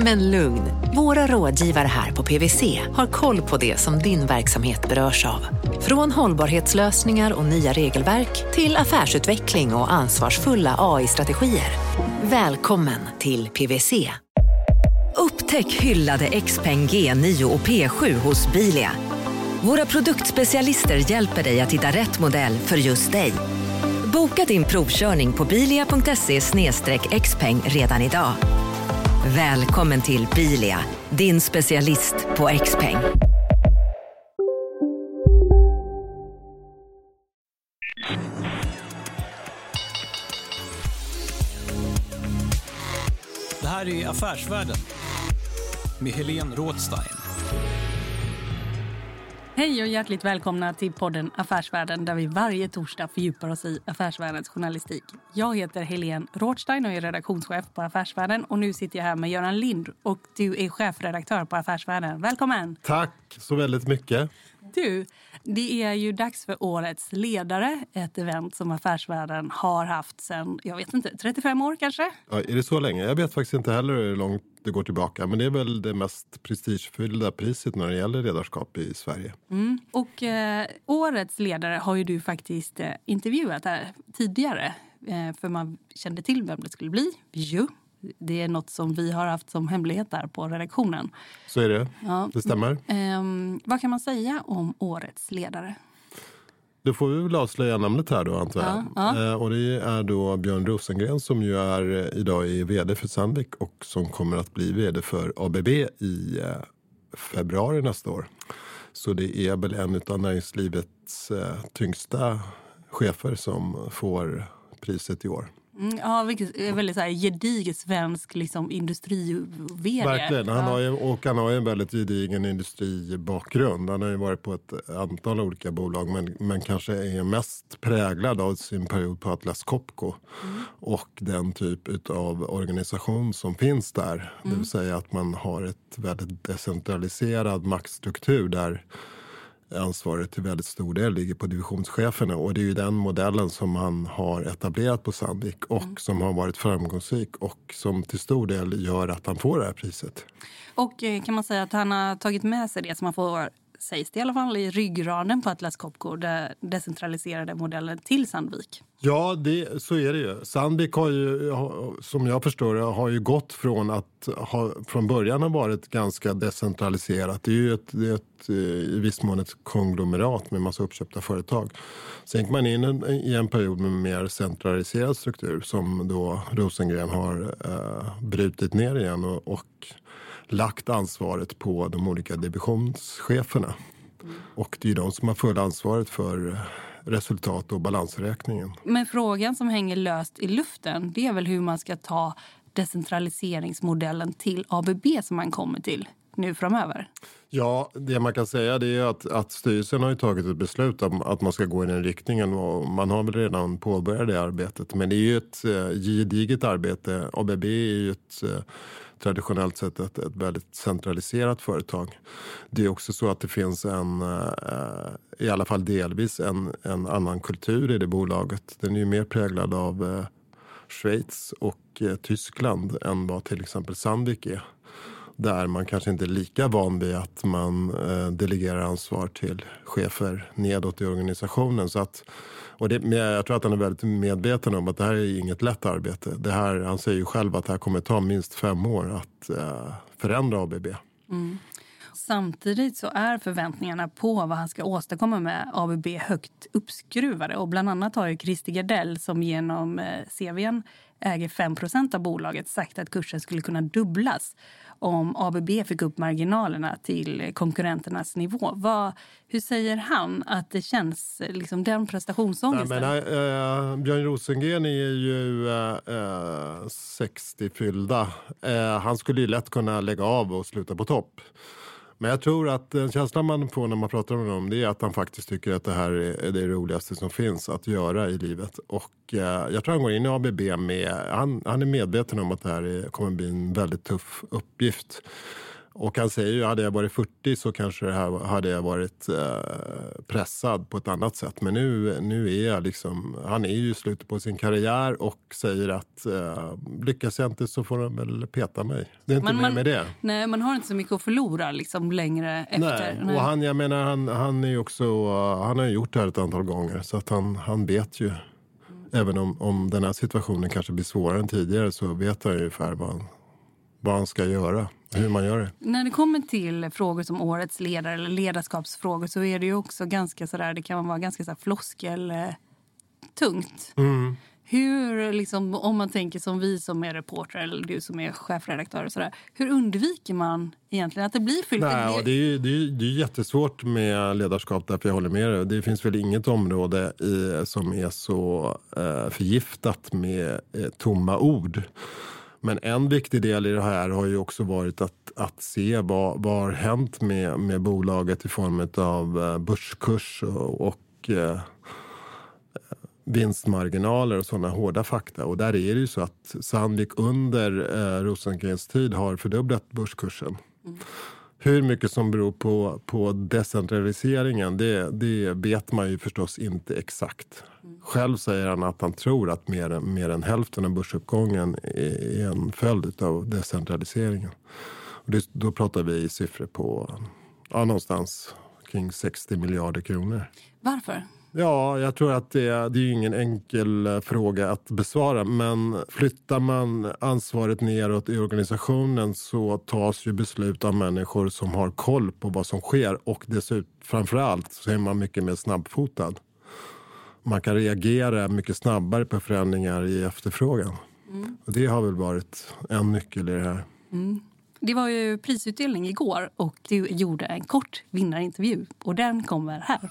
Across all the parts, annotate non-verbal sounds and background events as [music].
Men lugn, våra rådgivare här på PWC har koll på det som din verksamhet berörs av. Från hållbarhetslösningar och nya regelverk till affärsutveckling och ansvarsfulla AI-strategier. Välkommen till PWC. Upptäck hyllade XPeng G9 och P7 hos Bilia. Våra produktspecialister hjälper dig att hitta rätt modell för just dig. Boka din provkörning på bilia.se xpeng redan idag. Välkommen till Bilia, din specialist på X-peng. Det här är Affärsvärlden med Helene Rådstein. Hej och hjärtligt välkomna till podden Affärsvärlden där vi varje torsdag fördjupar oss i affärsvärldens journalistik. Jag heter Helene Rothstein och är redaktionschef på Affärsvärlden. Och nu sitter jag här med Göran Lind och du är chefredaktör på Affärsvärlden. Välkommen! Tack så väldigt mycket. Du, det är ju dags för Årets ledare, ett event som Affärsvärlden har haft sen, jag vet inte, 35 år kanske? Ja, är det så länge? Jag vet faktiskt inte heller hur långt det går tillbaka. Men det är väl det mest prestigefyllda priset när det gäller ledarskap i Sverige. Mm. Och eh, årets ledare har ju du faktiskt eh, intervjuat här tidigare. Eh, för man kände till vem det skulle bli. Jo. Det är nåt som vi har haft som hemlighet där på redaktionen. Så är det. Ja. Det stämmer. Ehm, vad kan man säga om årets ledare? Då får vi väl avslöja namnet här då antar jag. Ja, ja. Eh, och det är då Björn Rosengren som ju är eh, idag är vd för Sandvik och som kommer att bli vd för ABB i eh, februari nästa år. Så det är väl en av näringslivets tyngsta chefer som får priset i år. Mm, ja, vilket är väldigt så här gedigen svensk liksom, industri Verkligen. Han har ju, och han har ju en väldigt gedigen industribakgrund. Han har ju varit på ett antal olika bolag men, men kanske är mest präglad av sin period på Atlas Copco mm. och den typ av organisation som finns där. Mm. Det vill mm. säga att man har ett väldigt decentraliserad maktstruktur där ansvaret till väldigt stor del ligger på divisionscheferna. Och det är ju den modellen som han har etablerat på Sandvik och mm. som har varit framgångsrik och som till stor del gör att han får det här priset. Och eh, kan man säga att han har tagit med sig det som man får sägs det i alla fall, i ryggraden på Atlas Copco, den decentraliserade modellen till Sandvik. Ja, det, så är det ju. Sandvik har ju, som jag förstår det, har ju gått från att ha, från början ha varit ganska decentraliserat. Det är ju ett, det är ett, eh, i viss mån ett konglomerat med massa uppköpta företag. Sen gick man in i en period med mer centraliserad struktur som då Rosengren har eh, brutit ner igen och, och lagt ansvaret på de olika divisionscheferna. Mm. Och det är de som har full ansvaret för resultat och balansräkningen. Men frågan som hänger löst i luften det är väl hur man ska ta decentraliseringsmodellen till ABB som man kommer till nu framöver? Ja, det man kan säga är att, att styrelsen har tagit ett beslut om att man ska gå i den riktningen och man har väl redan påbörjat det arbetet. Men det är ju ett eh, gediget arbete. ABB är ju ett eh, traditionellt sett ett, ett väldigt centraliserat företag. Det är också så att det finns en, eh, i alla fall delvis, en, en annan kultur i det bolaget. Den är ju mer präglad av eh, Schweiz och eh, Tyskland än vad till exempel Sandvik är där man kanske inte är lika van vid att man eh, delegerar ansvar till chefer nedåt i organisationen. Så att, och det, jag tror att han är väldigt medveten om att det här är inget lätt arbete. Det här, han säger ju själv att det här kommer ta minst fem år att eh, förändra ABB. Mm. Samtidigt så är förväntningarna på vad han ska åstadkomma med ABB högt uppskruvade. Och bland annat har ju Christer Gardell som genom eh, CVn äger 5% av bolaget sagt att kursen skulle kunna dubblas om ABB fick upp marginalerna till konkurrenternas nivå. Vad, hur säger han att det känns, liksom den prestationsångesten? Nej, men, äh, Björn Rosengren är ju eh, eh, äh, 60 fyllda. Äh, han skulle ju lätt kunna lägga av och sluta på topp. Men jag tror att den känslan man får när man pratar med honom det är att han faktiskt tycker att det här är det roligaste som finns att göra i livet. Och eh, jag tror han går in i ABB med, han, han är medveten om att det här är, kommer bli en väldigt tuff uppgift. Och han säger ju, hade jag varit 40 så kanske det här hade jag varit eh, pressad på ett annat sätt. Men nu, nu är jag liksom, han är ju i slutet på sin karriär och säger att eh, lyckas jag inte så får de väl peta mig. Det är inte Men mer man- med det. Nej, man har inte så mycket att förlora liksom, längre efter. Nej. Och han, jag menar, han, han, är också, han har gjort det här ett antal gånger så att han, han vet ju. Även om, om den här situationen kanske blir svårare än tidigare så vet han ju ungefär vad han, vad han ska göra. Hur man gör det. När det kommer till frågor som årets ledare eller ledarskapsfrågor så är det ju också ganska sådär, det kan vara ganska så här floskel eh, tungt. Mm. Hur, liksom, om man tänker som vi som är reportrar eller du som är chefredaktör och sådär, hur undviker man egentligen att det blir fyllt? Nej, och det, är, det, är, det är jättesvårt med ledarskap, därför jag håller med dig. Det finns väl inget område i, som är så eh, förgiftat med eh, tomma ord. Men en viktig del i det här har ju också varit att, att se vad, vad har hänt med, med bolaget i form av eh, börskurs och, och eh, vinstmarginaler och sådana hårda fakta. Och där är det ju så att Sandvik under eh, Rosengrens tid har fördubblat börskursen. Mm. Hur mycket som beror på, på decentraliseringen, det, det vet man ju förstås inte exakt. Själv säger han att han tror att mer, än- mer än hälften av börsuppgången är, är en följd av decentraliseringen. Och det, då pratar vi i siffror på ja, någonstans kring 60 miljarder kronor. Varför? Ja, jag tror att det, det är ingen enkel eh, fråga att besvara. Men flyttar man ansvaret neråt i organisationen så tas ju beslut av människor som har koll på vad som sker. Och dessutom, framförallt så är man mycket mer snabbfotad. Man kan reagera mycket snabbare på förändringar i efterfrågan. Och det har väl varit en nyckel i det här. Det var ju prisutdelning igår och du gjorde en kort vinnarintervju och den kommer här.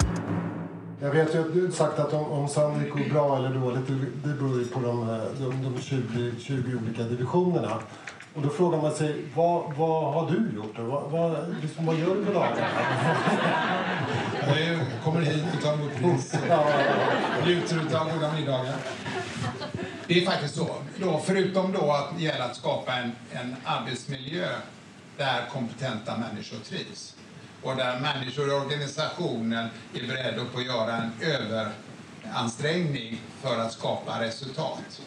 Jag vet ju att du sagt att om, om Sandvik går bra eller dåligt, det, det beror ju på de, de, de 20, 20 olika divisionerna. Och då frågar man sig, vad, vad har du gjort? Vad, vad, liksom, vad gör du på dagarna? [laughs] Jag kommer hit och tar emot pris. [laughs] Ja, Njuter av goda middagar. Det är faktiskt så. Då, förutom då att det gäller att skapa en, en arbetsmiljö där kompetenta människor trivs och där människor i organisationen är beredda på att göra en överansträngning för att skapa resultat.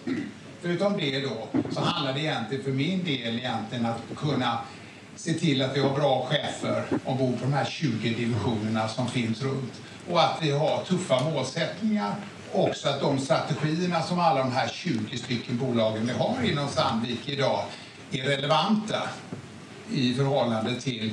Förutom det då så handlar det egentligen för min del egentligen att kunna se till att vi har bra chefer ombord på de här 20 divisionerna som finns runt och att vi har tuffa målsättningar också att de strategierna som alla de här 20 stycken bolagen vi har inom Sandvik idag är relevanta i förhållande till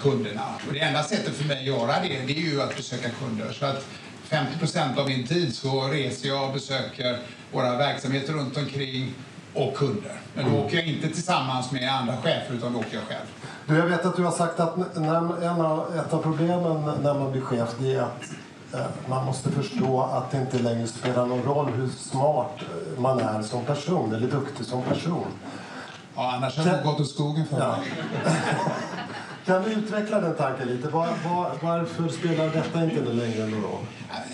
kunderna. Och det enda sättet för mig att göra det, det är ju att besöka kunder. Så att 50 procent av min tid så reser jag och besöker våra verksamheter runt omkring och kunder. Men då åker jag inte tillsammans med andra chefer utan då åker jag själv. Du, jag vet att du har sagt att när, en av, ett av problemen när man blir chef det är att eh, man måste förstå att det inte längre spelar någon roll hur smart man är som person eller duktig som person. Ja, annars hade det gått åt skogen för Ja. [laughs] Kan du utveckla den tanken lite? Var, var, varför spelar detta inte längre någon roll?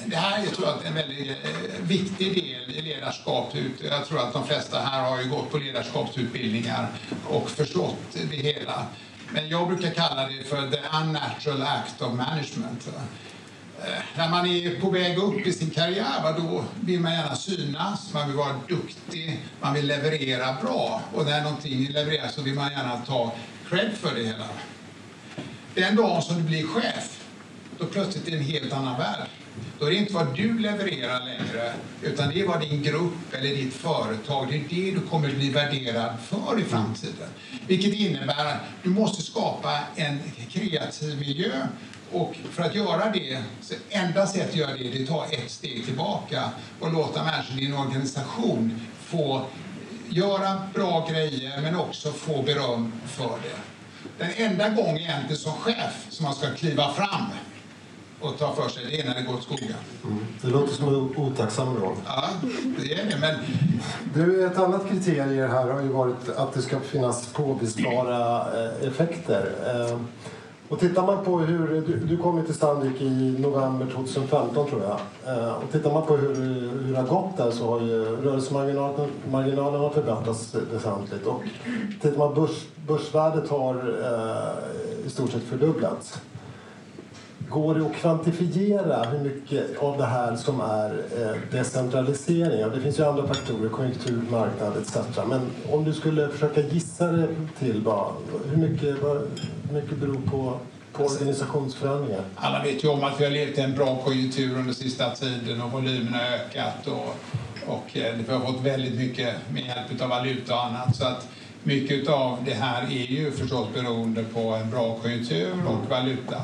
Det här är tror jag, en väldigt eh, viktig del i ledarskap. Jag tror att de flesta här har ju gått på ledarskapsutbildningar och förstått det hela. Men jag brukar kalla det för the unnatural act of management. Eh, när man är på väg upp i sin karriär, då vill man gärna synas, man vill vara duktig, man vill leverera bra. Och när någonting levereras så vill man gärna ta cred för det hela. Den dagen som du blir chef, då plötsligt är det en helt annan värld. Då är det inte vad du levererar längre, utan det är vad din grupp eller ditt företag, det är det du kommer bli värderad för i framtiden. Vilket innebär att du måste skapa en kreativ miljö och för att göra det, så enda sättet att göra det, det är att ta ett steg tillbaka och låta människor i din organisation få göra bra grejer men också få beröm för det. Den enda gången egentligen som chef som man ska kliva fram och ta för sig, det är när det går åt skogen. Det låter som en otacksam roll. Ja, det är det. Men Du, ett annat kriterium här har ju varit att det ska finnas påvisbara eh, effekter. Och tittar man på hur, du, du kom ju till Sandvik i november 2015 tror jag. Eh, och tittar man på hur, hur det har gått där så har ju rörelsemarginalen har förbättrats väsentligt. Och tittar man börs, börsvärdet har eh, i stort sett fördubblats. Går det att kvantifiera hur mycket av det här som är eh, decentralisering? Det finns ju andra faktorer, konjunktur, marknad etc. Men om du skulle försöka gissa det till bara, hur mycket, Bara, mycket beror på, på organisationsförändringar? alla vet ju om att vi har levt i en bra konjunktur under sista tiden och volymen har ökat och, och eh, vi har fått väldigt mycket med hjälp av valuta och annat. Så att mycket av det här är ju förstås beroende på en bra konjunktur och valuta.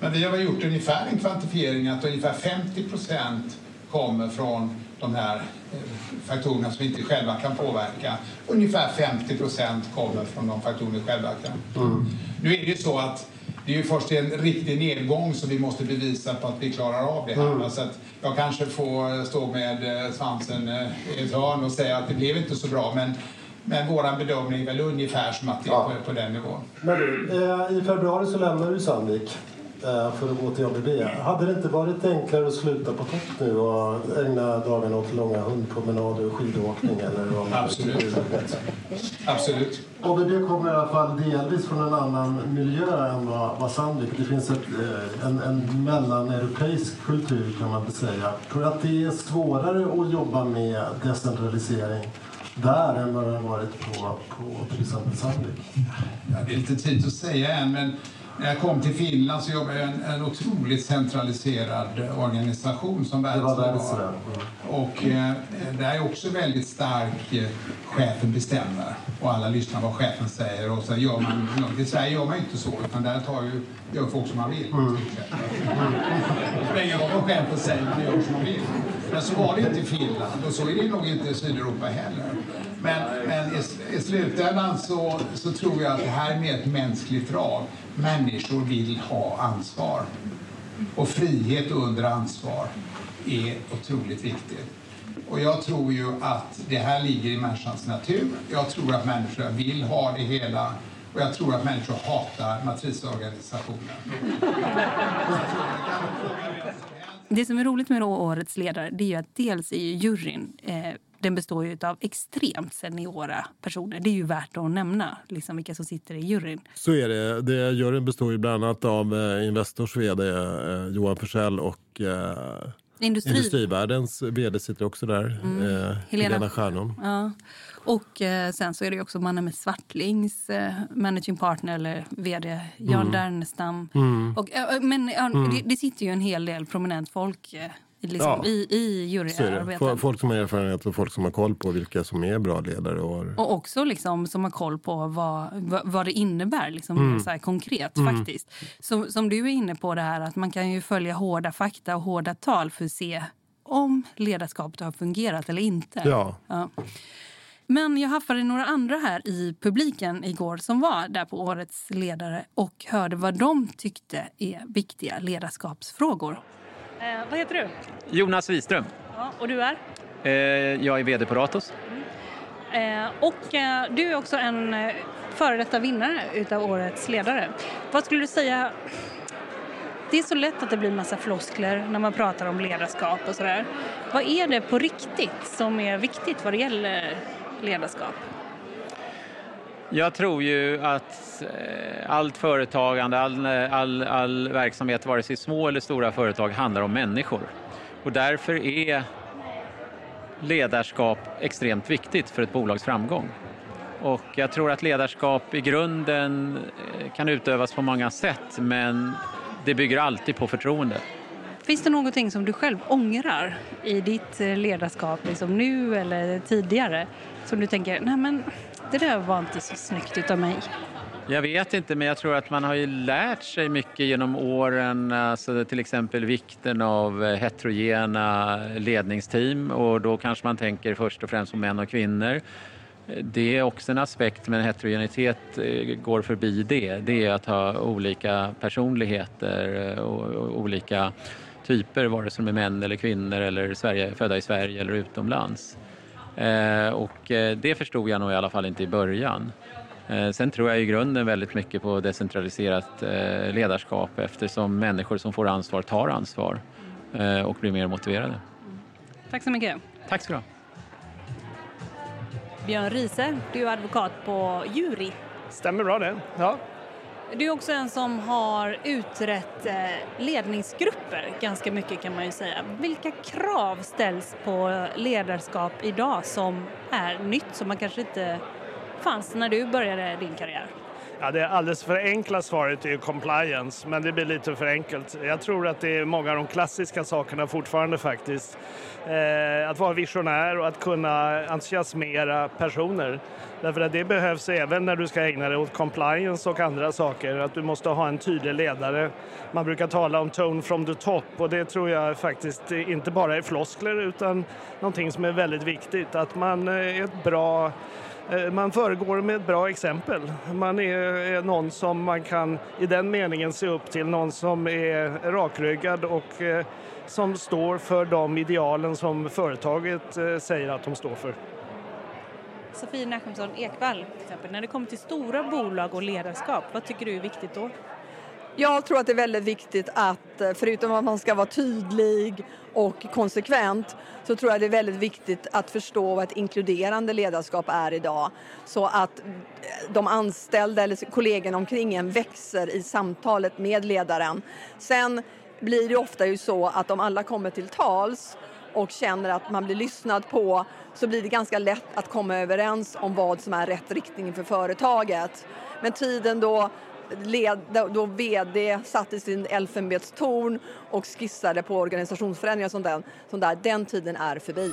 Men vi har väl gjort ungefär en kvantifiering att ungefär 50 procent kommer från de här faktorerna som vi inte själva kan påverka. Ungefär 50 procent kommer från de faktorer vi själva kan. Nu är det ju så att det är ju först en riktig nedgång som vi måste bevisa på att vi klarar av det här. va? Så att jag kanske får stå med eh, svansen eh, i ett hörn och säga att det blev inte så bra. Men, men vår bedömning är väl ungefär som att det är Ja. på, på den nivån. Men du, eh, i februari så lämnar du Sandvik för att gå till ABB. Hade det inte varit enklare att sluta på topp nu och ägna dagarna åt långa hundpromenader och skidåkning? Eller vad Absolut. Absolut. ABB kommer i alla fall delvis från en annan miljö än vad, vad Sandvik. Det finns ett, eh, en, en mellaneuropeisk kultur kan man väl säga. Tror du att det är svårare att jobba med decentralisering där än vad det har varit på, på till exempel Sandvik? Ja, det är lite tid att säga än, men när jag kom till Finland så jobbade jag i en, en otroligt centraliserad organisation som var Wärtsilä var. Och eh, där är också väldigt stark, eh, chefen bestämmer och alla lyssnar vad chefen säger och så gör man. I Sverige gör man inte så utan där tar ju, gör folk som man vill. Det spelar ingen roll vad chefen säger, man gör som man vill. Men så var det inte i Finland och så är det nog inte i Sydeuropa heller. Men, men i, i slutändan så, så tror jag att det här är mer ett mänskligt drag. Människor vill ha ansvar. Och frihet under ansvar är otroligt viktigt. Och jag tror ju att det här ligger i människans natur. Jag tror att människor vill ha det hela. Och jag tror att människor hatar matrisorganisationen. Det som är roligt med årets ledare det är ju att dels är ju juryn eh, den består ju av extremt seniora personer. Det är ju värt att nämna liksom vilka som sitter i juryn. Så är det. det juryn består ju bland annat av eh, Investors vd eh, Johan Forsell och eh, Industri... Industrivärldens vd sitter också där, mm. eh, Helena, Helena Stjärnholm. Ja. Och eh, sen så är det också mannen med Svartlings eh, managing partner eller vd, Jan mm. Dernestam. Mm. Och, eh, men mm. det, det, sitter ju en hel del prominent folk eh, liksom, ja. i, i juryarbetet. Folk som har erfarenhet och folk som har koll på vilka som är bra ledare. Och, och också liksom, som har koll på vad, vad, vad det innebär liksom, mm. så konkret. Mm. faktiskt. Så, som du är inne på, det här att man kan ju följa hårda fakta och hårda tal för att se om ledarskapet har fungerat eller inte. Ja. ja. Men jag haffade några andra här i publiken igår som var där på Årets ledare och hörde vad de tyckte är viktiga ledarskapsfrågor. Eh, vad heter du? Jonas Wiström. Ja, och du är? Eh, jag är VD på Ratos. Mm. Eh, och eh, du är också en eh, före detta vinnare utav Årets ledare. Vad skulle du säga det är så lätt att det blir massa floskler när man pratar om ledarskap och sådär. Vad är det på riktigt som är viktigt vad det gäller ledarskap? Jag tror ju att eh, allt företagande, all, all, all verksamhet, vare sig små eller stora företag, handlar om människor. Och därför är ledarskap extremt viktigt för ett bolags framgång. Och jag tror att ledarskap i grunden eh, kan utövas på många sätt men det bygger alltid på förtroende. Finns det någonting som du själv ångrar i ditt eh, ledarskap, liksom nu eller tidigare, som du tänker, nej men det där var inte så snyggt utav mig? Jag vet inte, men jag tror att man har ju lärt sig mycket genom åren, alltså till exempel vikten av eh, heterogena ledningsteam och då kanske man tänker först och främst på män och kvinnor. Det är också en aspekt, men heterogenitet eh, går förbi det. Det är att ha olika personligheter eh, och olika typer, vare sig de är män eller kvinnor eller Sverige, födda i Sverige eller utomlands. Eh, och eh, det förstod jag nog i alla fall inte i början. Eh, sen tror jag i grunden väldigt mycket på decentraliserat ledarskap eftersom människor som får ansvar tar ansvar och blir mer motiverade. Tack så mycket. Tack ska du ha. Björn Riese, du är advokat på Jury. Stämmer bra det, ja. Du är också en som har utrett eh, ledningsgrupper ganska mycket kan man ju säga. Vilka krav ställs på ledarskap idag som är nytt, som man kanske inte fanns när du började din karriär? Ja, det alldeles för enkla svaret är compliance, men det blir lite för enkelt. Jag tror att det är många av de klassiska sakerna fortfarande faktiskt. Eh, att vara visionär och att kunna entusiasmera personer. Därför att det behövs även när du ska ägna dig åt compliance och andra saker. Att du måste ha en tydlig ledare. Man brukar tala om tone from the top och det tror jag faktiskt inte bara är floskler utan någonting som är väldigt viktigt. Att man är ett bra eh, man föregår med ett bra exempel. Man är någon som man kan i den meningen se upp till, någon som är rakryggad och eh, som står för de idealen som företaget eh, säger att de står för. Sofie Nachemsson Ekvall, till exempel, när det kommer till stora bolag och ledarskap, vad tycker du är viktigt då? Jag tror att det är väldigt viktigt att, eh, förutom att man ska vara tydlig och konsekvent, så tror jag det är väldigt viktigt att förstå vad ett inkluderande ledarskap är idag. Så att eh, de anställda eller kollegorna omkring en växer i samtalet med ledaren. Sen blir det ofta ju så att om alla kommer till tals och känner att man blir lyssnad på så blir det ganska lätt att komma överens om vad som är rätt riktning för företaget. Men tiden då led, då VD satt i sin elfenbetstorn och skissade på organisationsförändringar som den, som där. Den tiden är förbi.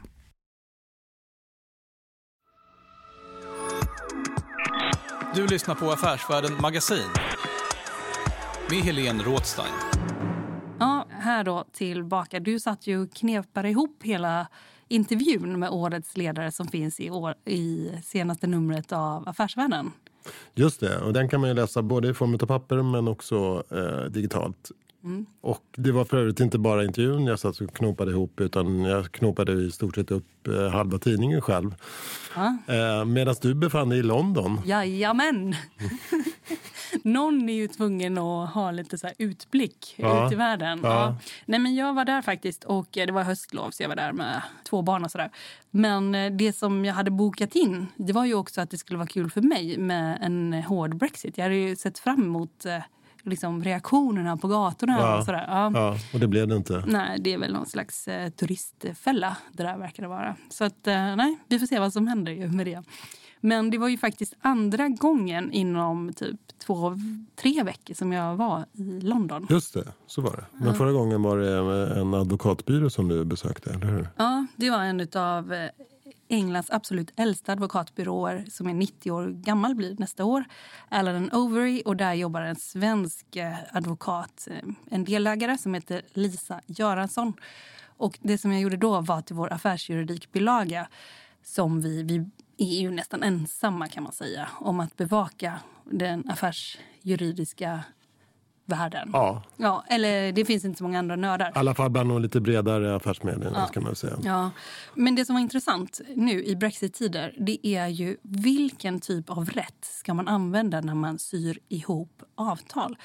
Du lyssnar på Affärsvärlden Magasin med Helene Rådstein. Ja, här då tillbaka. Du satt ju och knepade ihop hela intervjun med årets ledare som finns i, år, i senaste numret av Affärsvärlden. Just det, och den kan man läsa både i form av papper men också eh, digitalt. Mm. Och det var för övrigt inte bara intervjun jag satt och knopade ihop utan jag knopade i stort sett upp eh, halva tidningen själv. Ja. Eh, Medan du befann dig i London. Jajamän! [laughs] Någon är ju tvungen att ha lite så utblick ja. ut i världen. Ja. Ja. Nej, men jag var där faktiskt och eh, det var höstlov så jag var där med två barn och sådär. Men eh, det som jag hade bokat in det var ju också att det skulle vara kul för mig med en hård Brexit. Jag hade ju sett fram emot eh, liksom, reaktionerna på gatorna. Ja, och, sådär. Ja. ja. och det blev det inte. Nej, det är väl någon slags eh, turistfälla det där verkar det vara. Så att, eh, nej, vi får se vad som händer med det. Men det var ju faktiskt andra gången inom typ två, tre veckor som jag var i London. Just det, så var det. Men ja. förra gången var det en advokatbyrå som du besökte, eller hur? Ja, det var en av Englands absolut äldsta advokatbyråer som är 90 år gammal blir nästa år. Allen Overy och där jobbar en svensk eh, advokat, eh, en delägare som heter Lisa Göransson. Och det som jag gjorde då var till vår affärsjuridikbilaga som vi, vi är ju nästan ensamma kan man säga om att bevaka den affärsjuridiska världen. Ja. ja. Eller det finns inte så många andra nördar. I alla fall bland de lite bredare affärsmedierna. Ja. Ska man säga. Ja. Men det som var intressant nu i brexit-tider det är ju vilken typ av rätt ska man använda när man syr ihop avtal.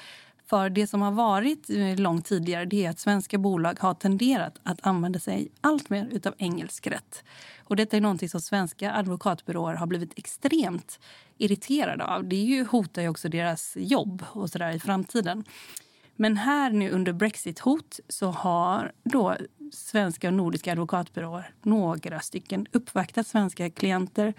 För det som har varit eh, långt tidigare det är att svenska bolag har tenderat att använda sig allt mer av engelsk rätt. Och detta är någonting som svenska advokatbyråer har blivit extremt irriterade av. Det ju, hotar ju också deras jobb och så i framtiden. Men här nu under brexit-hot så har då svenska och nordiska advokatbyråer, några stycken, uppvaktat svenska klienter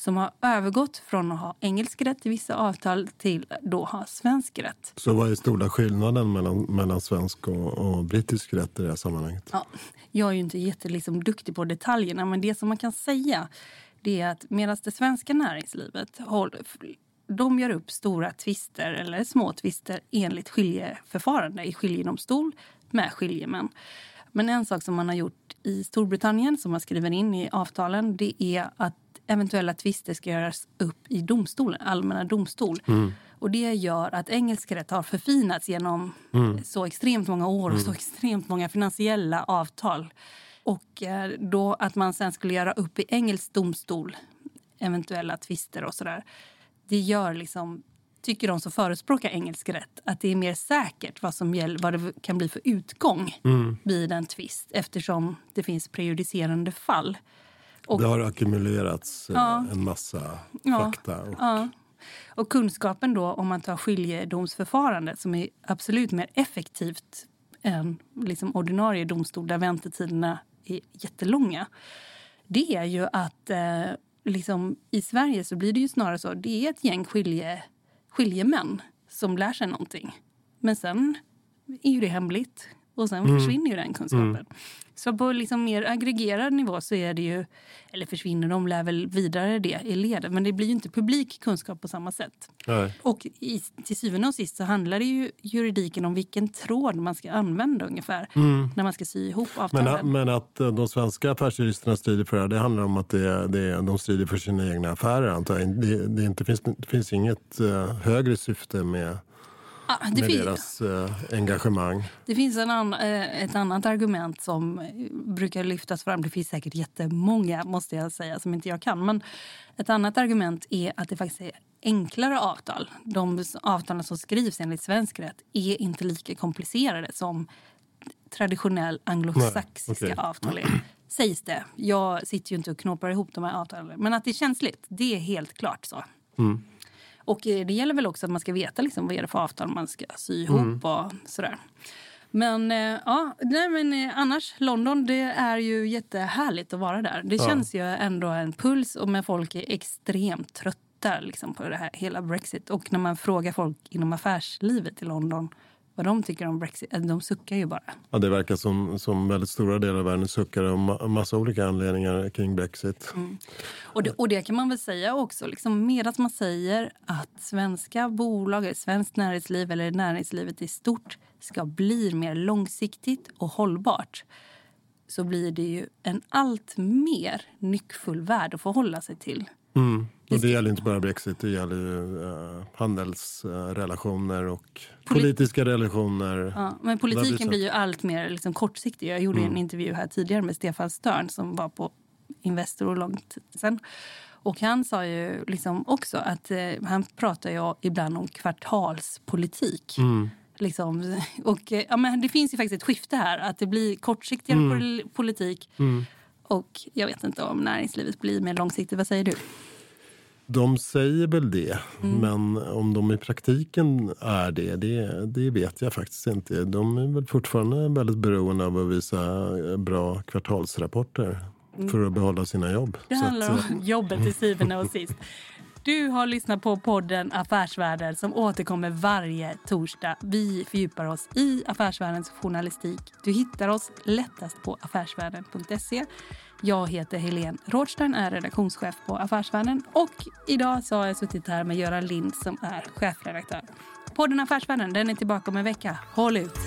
som har övergått från att ha engelsk rätt i vissa avtal till då ha svensk rätt. Så vad är stora skillnaden mellan, mellan svensk och, och brittisk rätt i det här sammanhanget? Ja, jag är ju inte jätteduktig liksom, på detaljerna men det som man kan säga det är att medan det svenska näringslivet håller, de gör upp stora tvister eller små tvister enligt skiljeförfarande i skiljedomstol med skiljemän. Men en sak som man har gjort i Storbritannien som man skriver in i avtalen det är att eventuella tvister ska göras upp i domstolen, allmänna domstol. Mm. Och det gör att engelsk rätt har förfinats genom mm. så extremt många år och så mm. extremt många finansiella avtal. Och eh, då att man sen skulle göra upp i engelsk domstol eventuella tvister och sådär. Det gör liksom, tycker de som förespråkar engelsk rätt, att det är mer säkert vad, som gäller, vad det kan bli för utgång mm. vid en tvist eftersom det finns prejudicerande fall. Och, det har ackumulerats eh, ja, en massa fakta. Och... Ja. Och kunskapen då om man tar skiljedomsförfarandet som är absolut mer effektivt än liksom ordinarie domstol där väntetiderna är jättelånga. Det är ju att eh, liksom, i Sverige så blir det ju snarare så det är ett gäng skilje, skiljemän som lär sig någonting. Men sen är ju det hemligt och sen mm. försvinner ju den kunskapen. Mm. Så på liksom mer aggregerad nivå så är det ju, eller försvinner de, lär väl vidare det i ledet. Men det blir ju inte publik kunskap på samma sätt. Nej. Och i, till syvende och sist så handlar det ju juridiken om vilken tråd man ska använda ungefär mm. när man ska sy ihop avtalen. Men, men att eh, de svenska affärsjuristerna strider för det, det handlar om att det, det, de strider för sina egna affärer antar jag. Det, det, inte finns, det finns inget uh, högre syfte med Ah, det med fin- deras eh, engagemang. Det finns en an, eh, ett annat argument som eh, brukar lyftas fram. Det finns säkert jättemånga, måste jag säga, som inte jag kan. Men ett annat argument är att det faktiskt är enklare avtal. De avtalen som skrivs enligt svensk rätt är inte lika komplicerade som traditionell anglosaxiska Nej, okej. avtal är. Sägs det. Jag sitter ju inte och knåpar ihop de här avtalen. Men att det är känsligt, det är helt klart så. Mm. Och eh, det gäller väl också att man ska veta liksom vad är det för avtal man ska sy ihop Mm. och sådär. Men eh, ja, nej men eh, annars London, det är ju jättehärligt att vara där. Det Ja. känns ju ändå en puls och med folk är extremt trötta liksom, på det här hela Brexit. Och när man frågar folk inom affärslivet i London vad de tycker om Brexit, de suckar ju bara. Ja, det verkar som, som väldigt stora delar av världen suckar om ma- massa olika anledningar kring Brexit. Mm. Och det, och det kan man väl säga också, liksom, medan man säger att svenska bolag, svenskt näringsliv eller näringslivet i stort ska bli mer långsiktigt och hållbart så blir det ju en allt mer nyckfull värld att förhålla sig till. Mm. Och det gäller inte bara Brexit, det gäller ju eh, handelsrelationer och politiska relationer. Ja, men politiken blir ju allt mer liksom kortsiktig. Jag gjorde Mm. en intervju här tidigare med Stefan Störn som var på Investor långt sen. Och han sa ju liksom också att eh, han pratar ju ibland om kvartalspolitik. Mm. Liksom, [laughs] och, eh, ja, men det finns ju faktiskt ett skifte här. Att det blir kortsiktigare Mm. pol- politik. Mm. Och jag vet inte om näringslivet blir mer långsiktigt. Vad säger du? De säger väl det, Mm. men om de i praktiken är det, det, det vet jag faktiskt inte. De är väl fortfarande väldigt beroende av att visa eh, bra kvartalsrapporter Mm. för att behålla sina jobb. Det handlar att, eh, om jobbet till syvende och sist. Du har lyssnat på podden Affärsvärlden som återkommer varje torsdag. Vi fördjupar oss i affärsvärldens journalistik. Du hittar oss lättast på affärsvärlden.se. Jag heter Helene Rådstein, är redaktionschef på Affärsvärlden och idag så har jag suttit här med Göran Lind som är chefredaktör. Podden Affärsvärlden den är tillbaka om en vecka. Håll ut!